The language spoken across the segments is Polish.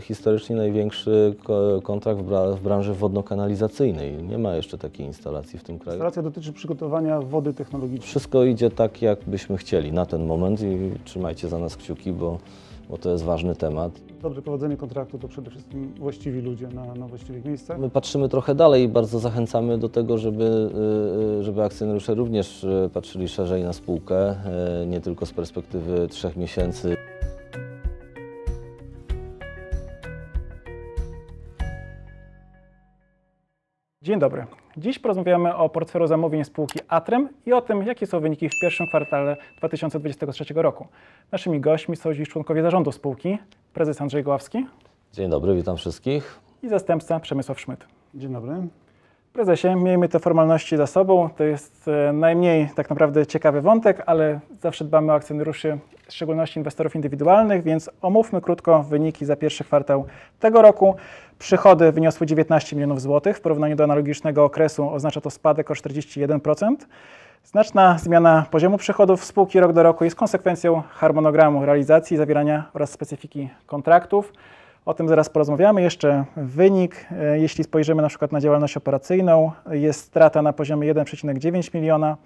historycznie największy ko- kontrakt w, bra- w branży wodno-kanalizacyjnej. Nie ma jeszcze takiej instalacji w tym kraju. Instalacja dotyczy przygotowania wody technologicznej. Wszystko idzie tak, jak byśmy chcieli na ten moment i trzymajcie za nas kciuki, bo, bo to jest ważny temat. Dobre prowadzenie kontraktu to przede wszystkim właściwi ludzie na, na właściwych miejscach. My patrzymy trochę dalej i bardzo zachęcamy do tego, żeby, y, y, żeby akcjonariusze również y, patrzyli szerzej na spółkę, nie tylko z perspektywy trzech miesięcy. Dzień dobry. Dziś porozmawiamy o portfelu zamówień spółki Atrem i o tym, jakie są wyniki w pierwszym kwartale 2023 roku. Naszymi gośćmi są dziś członkowie zarządu spółki, prezes Andrzej Goławski Dzień dobry, witam wszystkich. i zastępca Przemysław Szmyt. Dzień dobry. Prezesie, miejmy te formalności za sobą. To jest e, najmniej tak naprawdę ciekawy wątek, ale zawsze dbamy o akcjonariuszy, w szczególności inwestorów indywidualnych, więc omówmy krótko wyniki za pierwszy kwartał tego roku. Przychody wyniosły 19 milionów złotych. W porównaniu do analogicznego okresu oznacza to spadek o 41%. Znaczna zmiana poziomu przychodów spółki rok do roku jest konsekwencją harmonogramu realizacji, zawierania oraz specyfiki kontraktów. O tym zaraz porozmawiamy. Jeszcze wynik, e, jeśli spojrzymy na przykład na działalność operacyjną, jest strata na poziomie 1,9 miliona.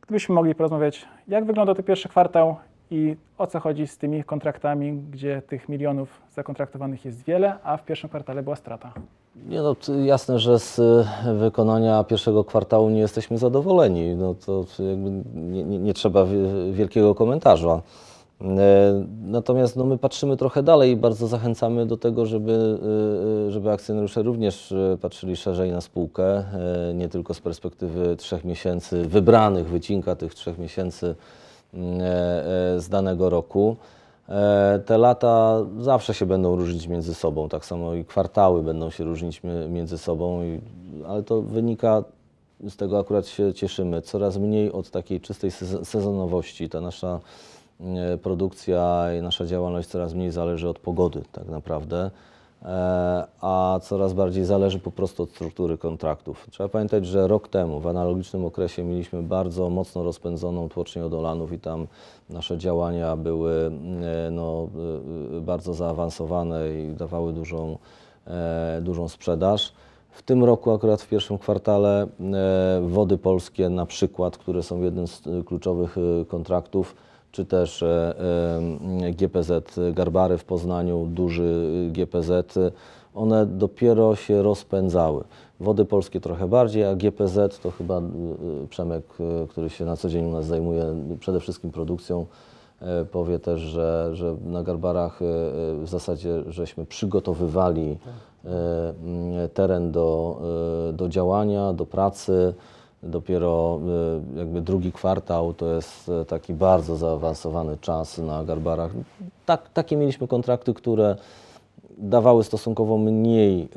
Gdybyśmy mogli porozmawiać, jak wygląda ten pierwszy kwartał i o co chodzi z tymi kontraktami, gdzie tych milionów zakontraktowanych jest wiele, a w pierwszym kwartale była strata. Nie no, jasne, że z y, wykonania pierwszego kwartału nie jesteśmy zadowoleni. No to nie, nie, nie trzeba wi- wielkiego komentarza. E, Natomiast no, my patrzymy trochę dalej i bardzo zachęcamy do tego, żeby, y, żeby akcjonariusze również patrzyli szerzej na spółkę, e, nie tylko z perspektywy trzech miesięcy wybranych, wycinka tych trzech miesięcy e, e, z danego roku. E, Te lata zawsze się będą różnić między sobą, tak samo i kwartały będą się różnić mi- między sobą, ale to wynika, z tego akurat się cieszymy, coraz mniej od takiej czystej sez- sezonowości. Ta nasza e, produkcja i nasza działalność coraz mniej zależy od pogody tak naprawdę, e, a coraz bardziej zależy po prostu od struktury kontraktów. Trzeba pamiętać, że rok temu w analogicznym okresie mieliśmy bardzo mocno rozpędzoną tłocznię odolanów i tam nasze działania były e, no, e, e, bardzo zaawansowane i dawały dużą, e, dużą sprzedaż. W tym roku, akurat w pierwszym kwartale, e, Wody Polskie na przykład, które są jednym z e, kluczowych e, kontraktów, czy też e, e, GPZ Garbary w Poznaniu, duży e, GPZ, one dopiero się rozpędzały. Wody Polskie trochę bardziej, a GPZ to chyba e, e, Przemek, który się na co dzień u nas zajmuje przede wszystkim produkcją, e, powie też, że, że na Garbarach w zasadzie żeśmy przygotowywali mm, teren do, do działania, do pracy. Dopiero e, jakby drugi kwartał to jest e, taki bardzo zaawansowany czas na Garbarach. Tak, takie mieliśmy kontrakty, które dawały stosunkowo mniej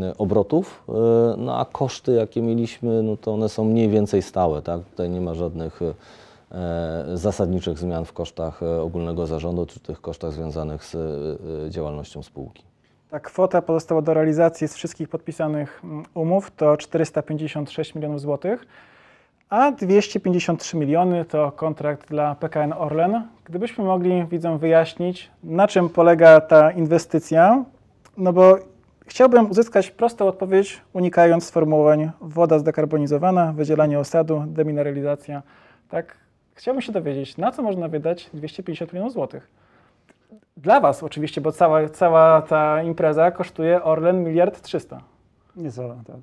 e, obrotów, e, no a koszty, jakie mieliśmy, no to one są mniej więcej stałe, tak? Tutaj nie ma żadnych e, zasadniczych zmian w kosztach ogólnego zarządu, czy tych kosztach związanych z działalnością spółki. Ta kwota pozostała do realizacji z wszystkich podpisanych mm, umów to 456 milionów złotych, a 253 miliony to kontrakt dla PKN Orlen. Gdybyśmy mogli widzom wyjaśnić, na czym polega ta inwestycja, no bo chciałbym uzyskać prostą odpowiedź, unikając sformułowań woda zdekarbonizowana, wydzielanie osadu, demineralizacja. Tak, chciałbym się dowiedzieć, na co można wydać 250 milionów złotych? Dla Was oczywiście, bo cała, cała ta impreza kosztuje Orlen miliard 300. Niecała, tak.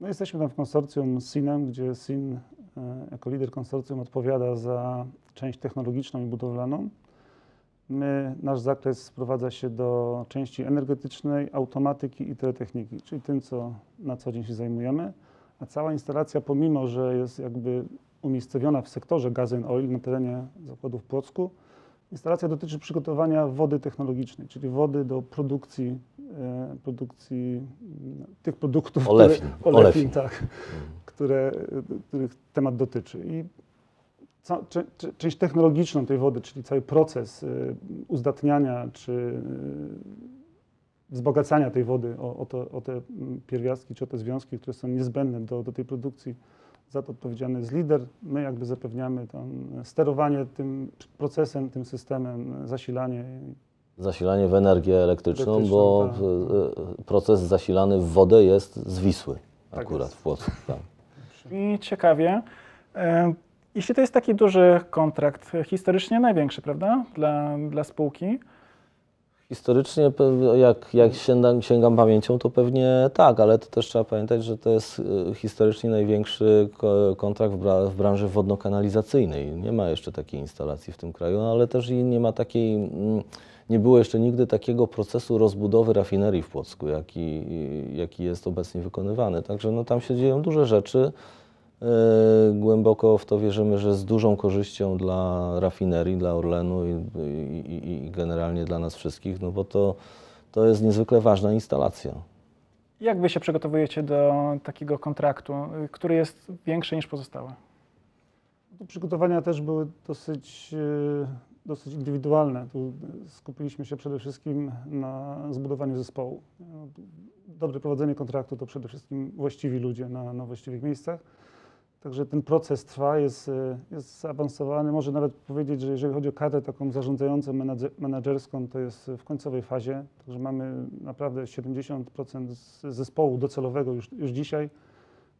No jesteśmy tam w konsorcjum z SIN-em, gdzie SIN e, jako lider konsorcjum odpowiada za część technologiczną i budowlaną. My, nasz zakres sprowadza się do części energetycznej, automatyki i teletechniki, czyli tym, co na co dzień się zajmujemy. A cała instalacja, pomimo że jest jakby umiejscowiona w sektorze and Oil na terenie zakładu w Płocku, instalacja dotyczy przygotowania wody technologicznej, czyli wody do produkcji, e, produkcji mm, tych produktów, Olefin, które, olefin. tak, które, których temat dotyczy. I część technologiczną tej wody, czyli cały proces y, uzdatniania czy y, wzbogacania tej wody o, o, to, o te mm, pierwiastki czy o te związki, które są niezbędne do, do tej produkcji, za to odpowiedzialny jest lider. My jakby zapewniamy tam sterowanie tym procesem, tym systemem, zasilanie. Zasilanie w energię elektryczną, Elektryczną, bo tak. e, proces zasilany w wodę jest z Wisły Tak akurat jest. w Płocku. Tak. I ciekawie, e, jeśli to jest taki duży kontrakt, e, historycznie największy, prawda, dla, dla spółki, Historycznie, jak, jak sięgam, sięgam pamięcią, to pewnie tak, ale to też trzeba pamiętać, że to jest e, historycznie największy ko- kontrakt w, bra- w branży wodno-kanalizacyjnej. Nie ma jeszcze takiej instalacji w tym kraju, no, ale też nie ma takiej, mm, nie było jeszcze nigdy takiego procesu rozbudowy rafinerii w Płocku, jaki, jaki jest obecnie wykonywany. Także no, tam się dzieją duże rzeczy. E, Głęboko w to wierzymy, że z dużą korzyścią dla rafinerii, dla Orlenu i, i, i- generalnie dla nas wszystkich, no bo to, to jest niezwykle ważna instalacja. jak wy się przygotowujecie do takiego kontraktu, który jest większy niż pozostałe? Przygotowania też były dosyć, e, dosyć indywidualne. Tu skupiliśmy się przede wszystkim na zbudowaniu zespołu. Dobre prowadzenie kontraktu to przede wszystkim właściwi ludzie na, na właściwych miejscach. Także ten proces trwa, jest, e, jest zaawansowany. Może nawet powiedzieć, że jeżeli chodzi o kadrę taką zarządzającą, menadżerską, to jest w końcowej fazie. Także mamy naprawdę 70% z- zespołu docelowego już, już dzisiaj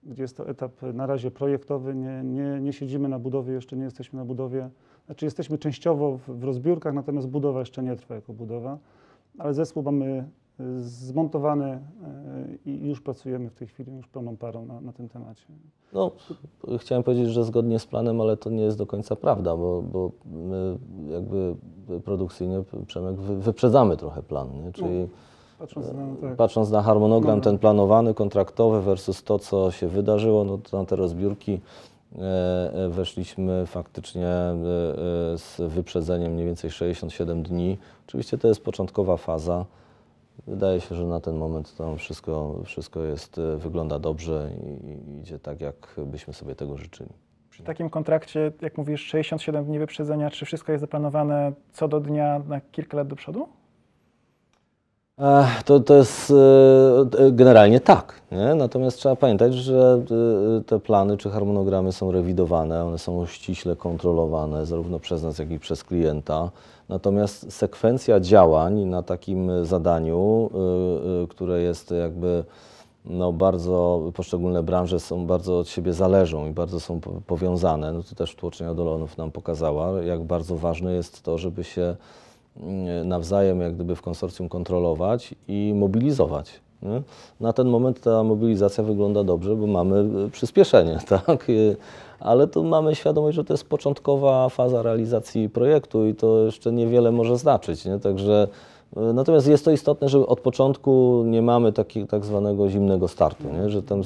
gdzie jest to etap na razie projektowy. Nie, nie, nie siedzimy na budowie, jeszcze nie jesteśmy na budowie. Znaczy jesteśmy częściowo w, w rozbiórkach, natomiast budowa jeszcze nie trwa jako budowa, ale zespół mamy y, zmontowany y, i już pracujemy w tej chwili już pełną parą na, na tym temacie. No, chciałem powiedzieć, że zgodnie z planem, ale to nie jest do końca prawda, bo, bo my jakby produkcyjnie, Przemek, wy- wyprzedzamy trochę plan, nie? czyli Patrząc na, tak, patrząc na harmonogram No. ten planowany, kontraktowy versus to, co się wydarzyło, no to na te rozbiórki e, e, weszliśmy faktycznie e, e, z wyprzedzeniem mniej więcej 67 dni. Oczywiście to jest początkowa faza. Wydaje się, że na ten moment to wszystko, wszystko jest, e, wygląda dobrze i idzie tak, jak byśmy sobie tego życzyli. Przy takim kontrakcie, jak mówisz, 67 dni wyprzedzenia, czy wszystko jest zaplanowane co do dnia na kilka lat do przodu? To, to jest e, e, generalnie tak, nie? natomiast trzeba pamiętać, że e, te plany czy harmonogramy są rewidowane, one są ściśle kontrolowane zarówno przez nas, jak i przez klienta. Natomiast sekwencja działań na takim zadaniu, które jest jakby no bardzo, poszczególne branże są bardzo od siebie zależą i bardzo są po- powiązane, no to też tłocznia Dolonów nam pokazała, jak bardzo ważne jest to, żeby się nawzajem jak gdyby w konsorcjum kontrolować i mobilizować. Nie? Na ten moment ta mobilizacja wygląda dobrze, bo mamy y, przyspieszenie, tak? Y, Ale tu mamy świadomość, że to jest początkowa faza realizacji projektu i to jeszcze niewiele może znaczyć. Nie? Także, y, natomiast jest to istotne, że od początku nie mamy takiego tak zwanego zimnego startu, nie? że tam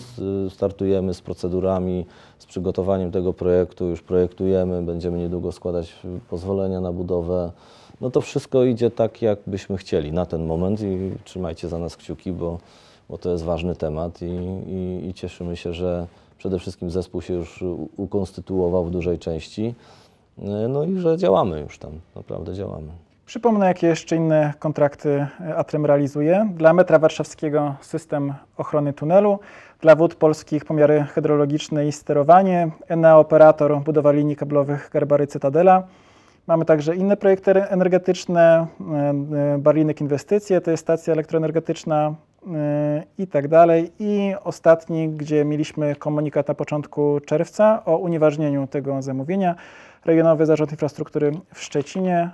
startujemy z procedurami, z przygotowaniem tego projektu, już projektujemy, będziemy niedługo składać y, pozwolenia na budowę. No to wszystko idzie tak, jak byśmy chcieli na ten moment i trzymajcie za nas kciuki, bo, bo to jest ważny temat i, i, i cieszymy się, że przede wszystkim zespół się już ukonstytuował w dużej części, y, no i że działamy już tam, naprawdę działamy. Przypomnę, jakie jeszcze inne kontrakty e, Atrem realizuje. Dla metra warszawskiego system ochrony tunelu, dla wód polskich pomiary hydrologiczne i sterowanie, Enea Operator budowa linii kablowych Garbary Cytadela. Mamy także inne projekty energetyczne, e, e, Barlinek Inwestycje, to jest stacja elektroenergetyczna e, i tak dalej. I ostatni, gdzie mieliśmy komunikat na początku czerwca o unieważnieniu tego zamówienia, Regionowy Zarząd Infrastruktury w Szczecinie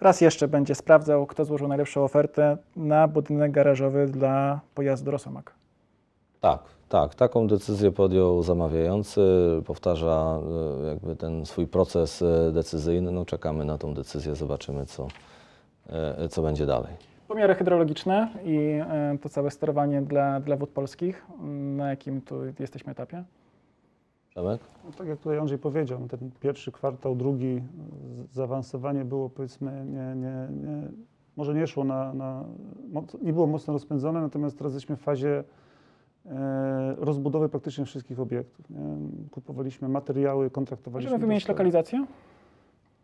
raz jeszcze będzie sprawdzał, kto złożył najlepszą ofertę na budynek garażowy dla pojazdu Rosomak. Tak, tak. Taką decyzję podjął zamawiający, powtarza e, jakby ten swój proces e, decyzyjny. No czekamy na tą decyzję, zobaczymy co, e, co będzie dalej. Pomiary hydrologiczne i to całe sterowanie dla, dla wód polskich. Na jakim tu jesteśmy etapie? Przemek? No, tak jak tutaj Andrzej powiedział, ten pierwszy kwartał, drugi, zaawansowanie było powiedzmy, nie, nie, nie, może nie szło na, na, nie było mocno rozpędzone, natomiast teraz jesteśmy w fazie rozbudowy praktycznie wszystkich obiektów. Nie? Kupowaliśmy materiały, kontraktowaliśmy. Możemy wymienić lokalizację?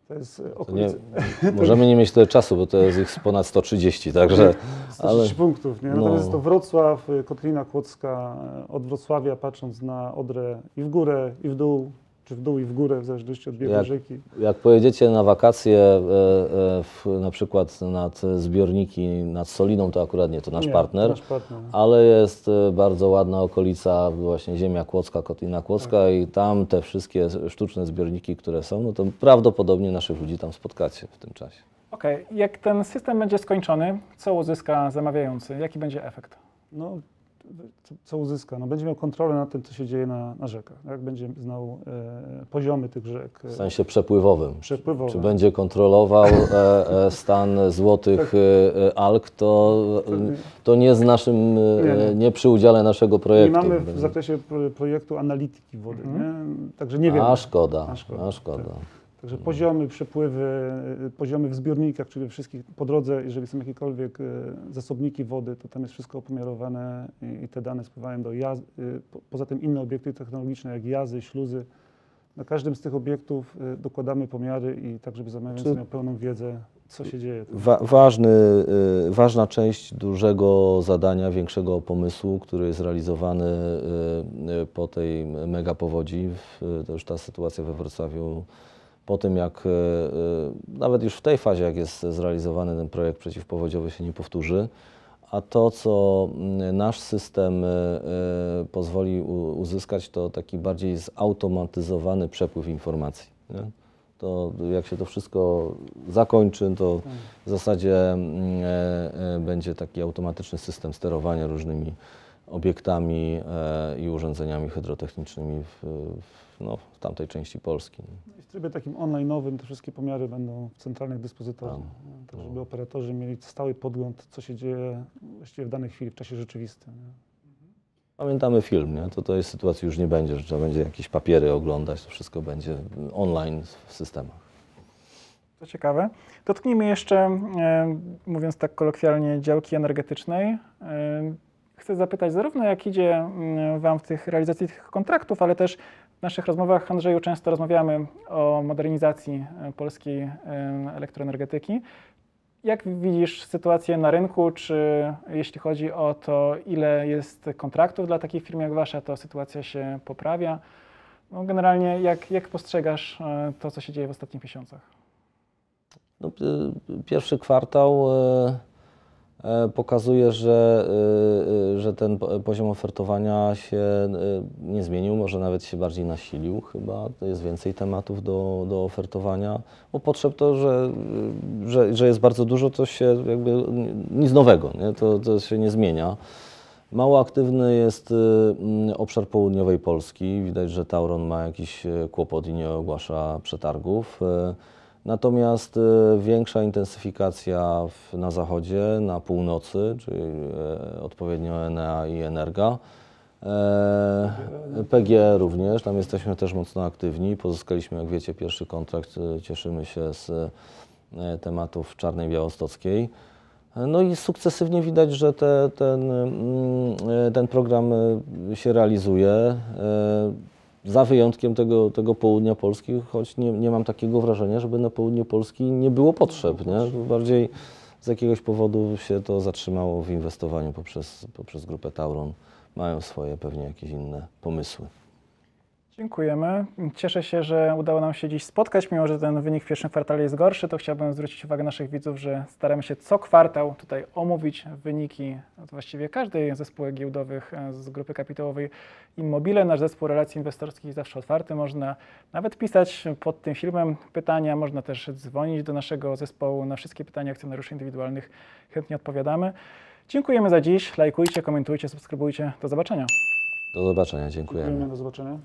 To jest e, To nie, okolice, możemy nie mieć tyle czasu, bo to jest ich ponad 130, także 130 punktów. Nie? no. Natomiast jest to Wrocław, y, Kotlina Kłodzka, e, od Wrocławia patrząc na Odrę i w górę, i w dół, czy w dół i w górę, w zależności od biegu Jak- rzeki. Jak pojedziecie na wakacje, e, e, w, na przykład nad zbiorniki nad Soliną, to akurat nie, to nasz Nie, partner. Nasz partner. Ale jest e, bardzo ładna okolica, właśnie ziemia Kłodzka, Kotlina Kłodzka i tam te wszystkie sztuczne zbiorniki, które są, no to prawdopodobnie naszych ludzi tam spotkacie w tym czasie. Okej, jak ten system będzie skończony, co uzyska zamawiający? Jaki będzie efekt? No, co- uzyska? No, będzie miał kontrolę nad tym, co się dzieje na, na rzekach. Jak będzie znał e, poziomy tych rzek, W e, sensie przepływowym. przepływowe. Czy będzie kontrolował e, e, stan złotych e, e, alg, to, Pewnie. to nie z naszym, Nie, nie. nie przy udziale naszego Nie projektu. mamy w zakresie pro- projektu analityki wody, nie? Także nie wiemy. A szkoda, A szkoda, a szkoda. Także poziomy, przepływy, y, poziomy w zbiornikach, czyli wszystkich po drodze, jeżeli są jakiekolwiek y, zasobniki wody, to tam jest wszystko opomiarowane i, te dane spływają do jaz. y, po- Poza tym inne obiekty technologiczne, jak jazy, śluzy. Na każdym z tych obiektów dokładamy pomiary i tak, żeby zamawiający Czy- miał pełną wiedzę, co się dzieje. Wa ważny, ważna część dużego zadania, większego pomysłu, który jest realizowany po tej mega powodzi, to już ta sytuacja we Wrocławiu, po tym jak y, y, nawet już w tej fazie, jak jest zrealizowany ten projekt przeciwpowodziowy się nie powtórzy, a to, co mm, nasz system y, pozwoli uzyskać, to taki bardziej zautomatyzowany przepływ informacji. Nie? To jak się to wszystko zakończy, to w zasadzie mm, e, e, będzie taki automatyczny system sterowania różnymi obiektami e, i urządzeniami hydrotechnicznymi w, w, no, w tamtej części Polski. I w trybie takim online'owym te wszystkie pomiary będą w centralnych dyspozytorach, nie? tak żeby operatorzy mieli stały podgląd, co się dzieje właściwie w danej chwili, w czasie rzeczywistym. Nie? Pamiętamy film, nie? To tej sytuacji już nie będzie, że trzeba będzie jakieś papiery oglądać, to wszystko będzie online w systemach. To ciekawe. Dotknijmy jeszcze, e, mówiąc tak kolokwialnie, działki energetycznej. E, Chcę zapytać, zarówno jak idzie mm, Wam w tych realizacji tych kontraktów, ale też w naszych rozmowach, Andrzeju, często rozmawiamy o modernizacji e, polskiej e, elektroenergetyki. Jak widzisz sytuację na rynku, czy jeśli chodzi o to, ile jest kontraktów dla takich firm jak Wasza, to sytuacja się poprawia? No, generalnie, jak, jak postrzegasz e, to, co się dzieje w ostatnich miesiącach? No, pierwszy kwartał y, pokazuje, że, y, y, że ten po- poziom ofertowania się nie zmienił, może nawet się bardziej nasilił chyba. Jest więcej tematów do, do ofertowania. Bo potrzeb to, że, że, że jest bardzo dużo, to się jakby nic nowego, nie? To, to się nie zmienia. Mało aktywny jest obszar południowej Polski. Widać, że Tauron ma jakiś kłopot i nie ogłasza przetargów. Y, Natomiast y, większa intensyfikacja w, na zachodzie, na północy, czyli e, odpowiednio Enea i Energa. E, PG również, tam jesteśmy też mocno aktywni. Pozyskaliśmy, jak wiecie, pierwszy kontrakt. y, Cieszymy się z e, tematów Czarnej Białostockiej. No i sukcesywnie widać, że te, ten, mm, ten program e, się realizuje. Za wyjątkiem tego, tego południa Polski, choć nie, nie mam takiego wrażenia, żeby na południu Polski nie było potrzeb. Nie? Bardziej z jakiegoś powodu się to zatrzymało w inwestowaniu poprzez, poprzez grupę Tauron. Mają swoje pewnie jakieś inne pomysły. Dziękujemy. Cieszę się, że udało nam się dziś spotkać, mimo że ten wynik w pierwszym kwartale jest gorszy, to chciałbym zwrócić uwagę naszych widzów, że staramy się co kwartał tutaj omówić wyniki właściwie każdej ze spółek giełdowych e, z grupy kapitałowej Immobile. Nasz zespół relacji inwestorskich jest zawsze otwarty. Można nawet pisać pod tym filmem pytania, można też dzwonić do naszego zespołu na wszystkie pytania akcjonariuszy indywidualnych. Chętnie odpowiadamy. Dziękujemy za dziś. Lajkujcie, komentujcie, subskrybujcie. Do zobaczenia. Do zobaczenia, dziękujemy. Dziękujemy, do zobaczenia.